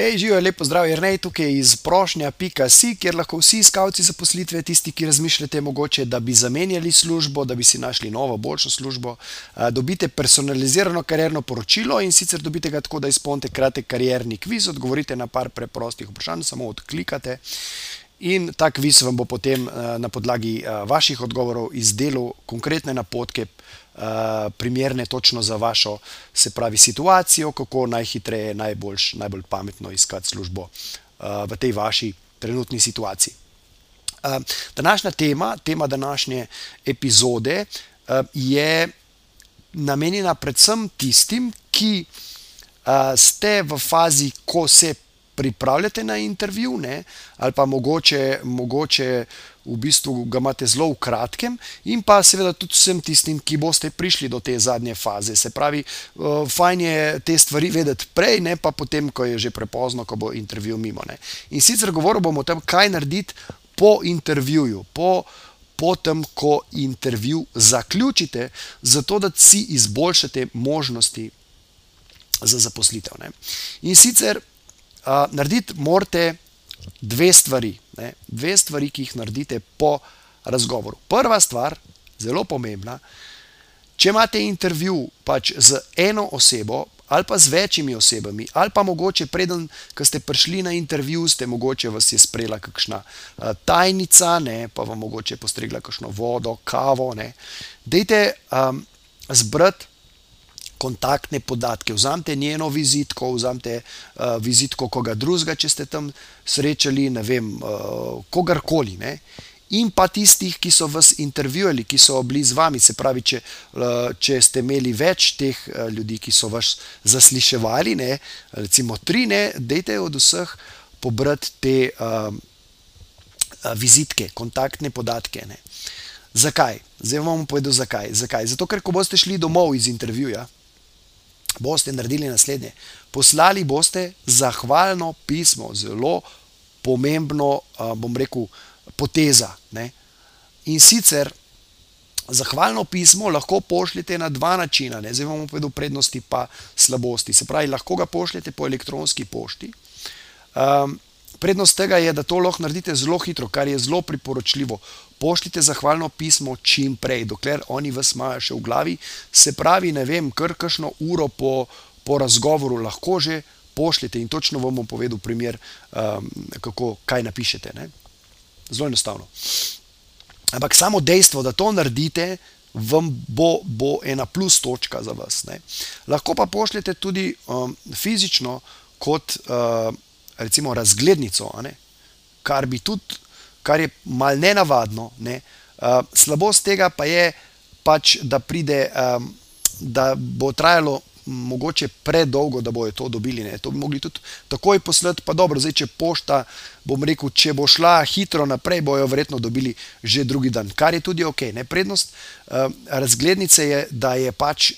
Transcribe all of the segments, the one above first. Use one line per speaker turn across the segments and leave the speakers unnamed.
Hej, živijo, lepo zdrav, je Rnej tukaj iz prošnja.si, kjer lahko vsi iskalci zaposlitve, tisti, ki razmišljate mogoče, da bi zamenjali službo, da bi si našli novo, boljšo službo, dobite personalizirano karjerno poročilo in sicer dobite ga tako, da izpolnite kratek karjerni kviz, odgovorite na par preprostih vprašanj, samo odklikate. In ta kviz vam bo potem na podlagi vaših odgovorov izdelal konkretne napotke, primerne točno za vašo, se pravi, situacijo, kako najhitreje, najboljše, najbolj pametno iskati službo v tej vaši trenutni situaciji. Današnja tema, tema današnje epizode, je namenjena predvsem tistim, ki ste v fazi, ko se pripravljate na intervju, ne, ali pa mogoče, mogoče v bistvu ga imate zelo v kratkem, in pa seveda tudi vsem tistim, ki boste prišli do te zadnje faze. Se pravi, fajn je te stvari vedeti prej, ne pa potem, ko je že prepozno, ko bo intervju mimo, ne. In sicer govoril bom o tem, kaj narediti po intervjuju, po, po tem, ko intervju zaključite, zato da si izboljšate možnosti za zaposlitev, ne. In sicer, narediti morate dve stvari, ne. Dve stvari, ki jih naredite po razgovoru. Prva stvar, zelo pomembna, če imate intervju pač z eno osebo ali pa z večimi osebami, ali pa mogoče preden, ko ste prišli na intervju, ste mogoče vas je sprejela kakšna tajnica, ne, pa vam mogoče postregla kakšno vodo, kavo, ne. Dajte zbrati kontaktne podatke, vzemite njeno vizitko, vzemite vizitko koga drugega, če ste tam srečali, ne vem, kogarkoli, ne. In pa tistih, ki so vas intervjuvali, ki so bili z vami, se pravi, če, če ste imeli več teh ljudi, ki so vas zasliševali, ne, recimo tri, ne, dajte od vseh pobrati te vizitke, kontaktne podatke, ne. Zakaj? Zdaj vam bom povedal, zakaj. Zakaj? Zato, ker ko boste šli domov iz intervjuja, boste naredili naslednje: poslali boste zahvalno pismo, zelo pomembno, bom rekel, poteza, ne. In sicer zahvalno pismo lahko pošljete na dva načina, ne, zdaj vam bom povedal prednosti pa slabosti. Se pravi, lahko ga pošljete po elektronski pošti. prednost tega je, da to lahko naredite zelo hitro, kar je zelo priporočljivo. Pošljite zahvalno pismo čim prej, dokler oni vas imajo še v glavi, se pravi, ne vem, kar kakšno uro po, po razgovoru lahko že pošljete, in točno vam bom povedal primer, kako, kaj napišete, ne. Zelo enostavno. Ampak samo dejstvo, da to naredite, vam bo, bo ena plus točka za vas, ne. Lahko pa pošljete tudi fizično kot recimo razglednico. Kar bi tudi, kar je malo nenavadno, ne. slabost tega pa je pač, da pride, da bo trajalo mogoče predolgo, da bojo to dobili, ne. To bi mogli tudi takoj poslati, pa dobro, zdaj če pošta, bom rekel, če bo šla hitro naprej, bojo verjetno dobili že drugi dan, kar je tudi okej, ne. Prednost razglednice je, da je pač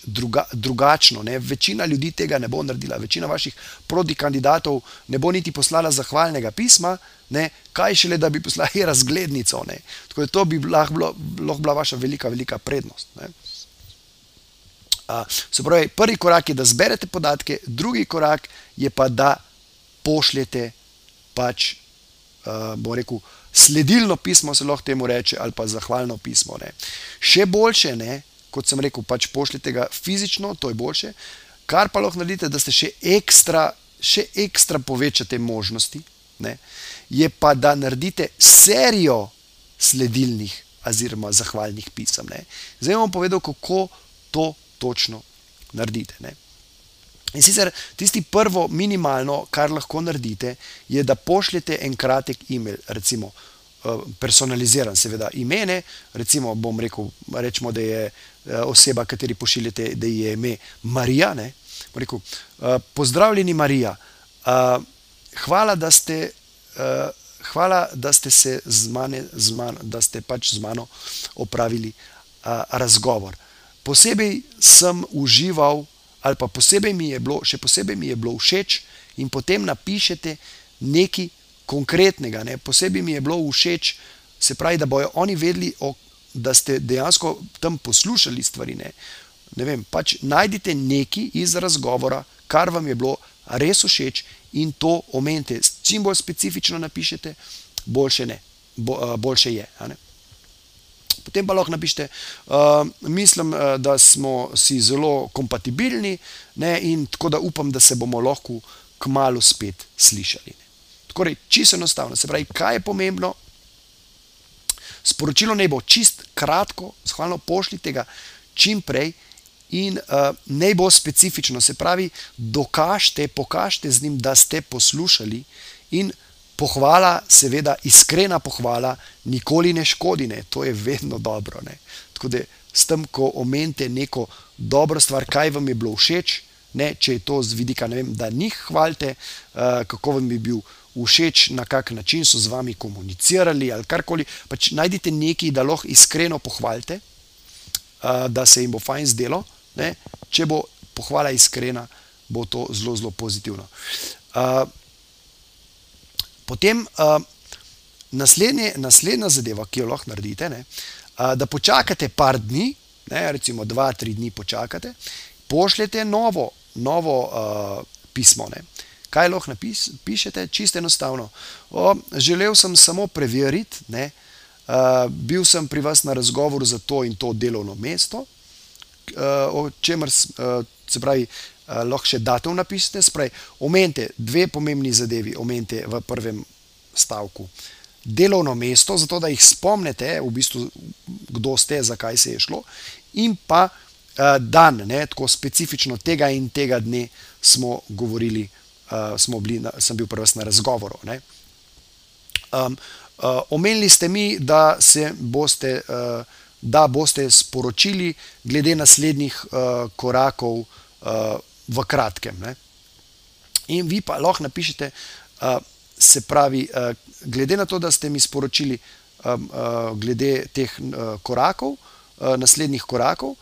drugačno, ne. Večina ljudi tega ne bo naredila, večina vaših protikandidatov ne bo niti poslala zahvalnega pisma, ne, kaj šele, da bi poslali razglednico, ne. Tako da to bi lahko bilo, lahko bila vaša velika, velika prednost, ne. Se pravi, prvi korak je, da zberete podatke, drugi korak je pa, da pošljete pač, bom rekel, sledilno pismo, se lahko temu reče, ali pa zahvalno pismo, ne. Še boljše, ne, kot sem rekel, pač pošljite ga fizično, to je boljše, kar pa lahko naredite, da ste še ekstra, še ekstra povečate možnosti, ne, je pa, da naredite serijo sledilnih oziroma zahvalnih pisem, ne. Zdaj vam bom povedal, kako to točno naredite, ne. In sicer tisto prvo minimalno, kar lahko naredite, je, da pošljete en kratek email, recimo personaliziran, seveda, ime, ne, recimo bom rekel, recimo, da je oseba, kateri pošiljate, da je ime Marija, ne, bom rekel: pozdravljeni, Marija, hvala, da ste, hvala, da ste se z z da ste pač z mano opravili razgovor. Posebej sem užival, ali pa posebej mi je bilo, še posebej mi je bilo všeč, in potem napišete nekaj konkretnega. Ne. Posebej mi je bilo všeč, se pravi, da bojo oni vedeli, o, da ste dejansko tam poslušali stvari. Ne. Ne vem, pač najdite nekaj iz razgovora, kar vam je bilo res všeč, in to omenite. Čim bolj specifično napišete, boljše, ne, bo, boljše je. Potem pa lahko napišete, uh, mislim, da smo si zelo kompatibilni ne, in tako da upam, da se bomo lahko kmalo spet slišali. Torej, čisto enostavno, se pravi, kaj je pomembno. Sporočilo naj bo čist kratko, zahvalno pošljite ga čim prej in uh, naj bo specifično. Se pravi, dokažite, pokažite z njim, da ste poslušali in pohvala, seveda, iskrena pohvala, nikoli ne škodi, ne. to je vedno dobro. Ne. Tako da s tem, ko omenite neko dobro stvar, kaj vam je bilo všeč, ne, če je to z vidika, vem, da njih hvalite, uh, kako vam je bil všeč, na kak način so z vami komunicirali ali karkoli. Pač najdite nekaj, da lahko iskreno pohvalite, uh, da se jim bo fajn zdelo. Ne. Če bo pohvala iskrena, bo to zelo, zelo pozitivno. Uh, potem uh, naslednje, naslednja zadeva, ki jo lahko naredite, ne, uh, da počakate par dni, ne, recimo dva, tri dni počakate, pošljete novo, novo uh, pismo. Ne. Kaj lahko napišete? Čisto enostavno. O, želel sem samo preveriti, ne, uh, bil sem pri vas na razgovoru za to in to delovno mesto, uh, o čemer uh, se pravi. Uh, lahko še datum spravi, omenite dve pomembni zadevi, omenite v prvem stavku. Delovno mesto, zato da jih spomnite, v bistvu, kdo ste, zakaj se je šlo, in pa uh, dan, ne, tako specifično tega in tega dne smo govorili, uh, smo bili, na, sem bil prvi na razgovoru. Um, uh, omenili ste mi, da, boste, uh, da boste sporočili glede naslednjih uh, korakov uh, v kratkem. Ne. In vi pa lahko napišete, uh, se pravi, uh, glede na to, da ste mi sporočili um, uh, glede teh uh, korakov, uh, naslednjih korakov,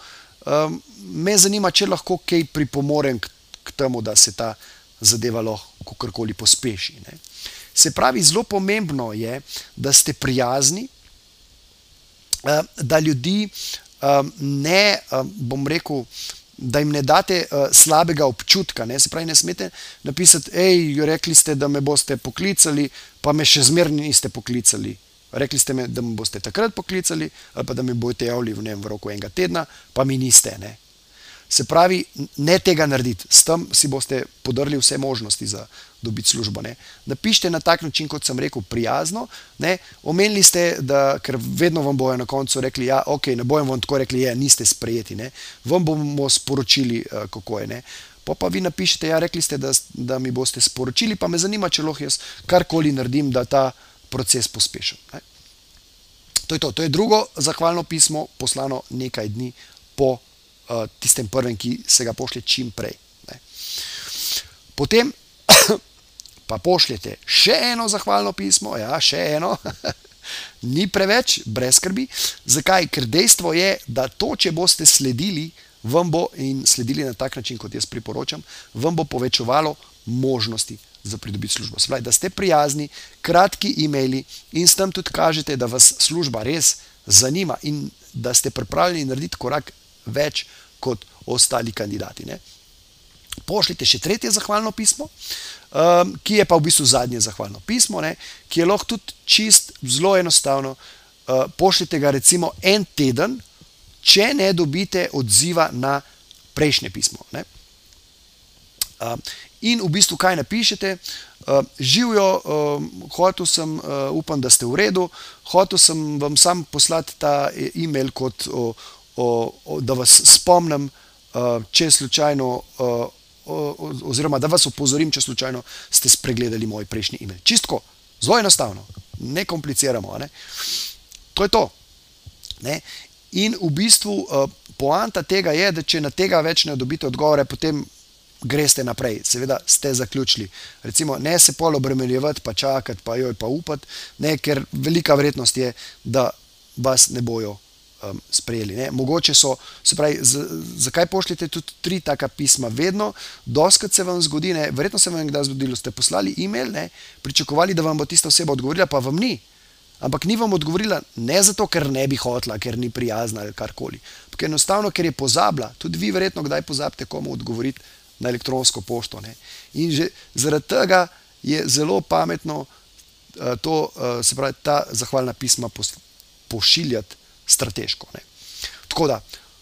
um, me zanima, če lahko kaj pripomorem k, k temu, da se ta zadeva lahko karkoli pospeši. Ne. Se pravi, zelo pomembno je, da ste prijazni, da ljudi ne, bom rekel, da jim ne date uh, slabega občutka. Ne? Se pravi, ne smete napisati, hej, rekli ste, da me boste poklicali, pa me še zmerni niste poklicali. Rekli ste, me, da me boste takrat poklicali, ali pa da mi boste javili v, v roku enega tedna, pa mi niste. Ne? Se pravi, ne tega narediti, s tem si boste podrli vse možnosti za dobiti službo. Ne. Napišite na tak način, kot sem rekel, prijazno. Ne. Omenili ste, da, ker vedno vam bojo na koncu rekli, da ja, okay, ne bojo vam tako rekli, da ja, niste sprejeti. Ne. Vam bomo sporočili, uh, kako je. Ne. Pa pa vi napišete, ja, rekli ste, da, da mi boste sporočili, pa me zanima, če lahko jaz karkoli naredim, da ta proces pospešim. To je to. To je drugo zahvalno pismo, poslano nekaj dni po tistem prvem, ki se ga pošlje čim prej. Ne. Potem pa pošljete še eno zahvalno pismo, ja, še eno, ni preveč, brez skrbi. Zakaj? Ker dejstvo je, da to, če boste sledili, vam bo in sledili na tak način, kot jaz priporočam, vam bo povečevalo možnosti za pridobiti službo. Spravi, da ste prijazni, kratki e-maili in s tem tudi kažete, da vas služba res zanima in da ste pripravljeni narediti korak več kot ostali kandidati. Ne? Pošljite še tretje zahvalno pismo, um, ki je pa v bistvu zadnje zahvalno pismo, ne? ki je lahko tudi čist, zelo enostavno. Uh, pošljite ga recimo en teden, če ne dobite odziva na prejšnje pismo. Uh, in v bistvu kaj napišete? Uh, živijo, uh, hotel sem, uh, upam, da ste v redu, hotel sem vam sam poslati ta e-mail kot. Uh, o, o, da vas spomnim, uh, če slučajno, uh, o, oziroma da vas opozorim, če slučajno ste spregledali moj prejšnji email. Čistko, zelo enostavno, ne kompliciramo. Ne? To je to. Ne? In v bistvu uh, poanta tega je, da če na tega več ne dobite odgovore, potem greste naprej. Seveda ste zaključili. Recimo, ne se pol obremenjevati, pa čakati, pa joj pa upati, ne, ker velika verjetnost je, da vas ne bojo um, sprejeli. Ne. Mogoče so, se pravi, z, zakaj pošljete tudi tri taka pisma? Vedno, doskrat se vam zgodi, ne, verjetno se vam je kdaj zgodilo, ste poslali e-mail, ne, pričakovali, da vam bo tista oseba odgovorila, pa vam ni. Ampak ni vam odgovorila ne zato, ker ne bi hotela, ker ni prijazna ali karkoli. Ampak enostavno, ker je pozabila. Tudi vi, verjetno, kdaj pozabite komu odgovoriti na elektronsko pošto. Ne. In že zaradi tega je zelo pametno uh, to, uh, se pravi, ta zahvalna pisma pošiljati strateško. Ne. Tako da,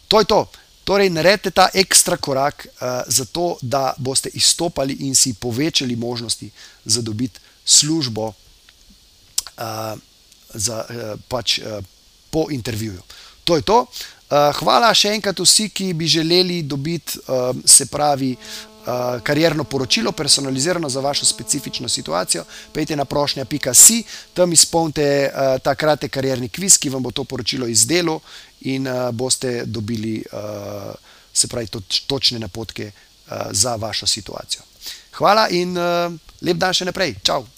to je to. Torej, naredite ta ekstra korak uh, za to, da boste izstopali in si povečali možnosti za dobiti službo uh, za, uh, pač, uh, po intervjuju. To je to. Uh, hvala še enkrat vsi, ki bi želeli dobiti, uh, se pravi, uh, karjerno poročilo, personalizirano za vašo specifično situacijo. Pejte na prošnja.si, tam izpolnite uh, ta kratek karjerni kviz, ki vam bo to poročilo izdelal in uh, boste dobili uh, se pravi toč, točne napotke za vašo situacijo. Hvala in lep dan še naprej. Čau!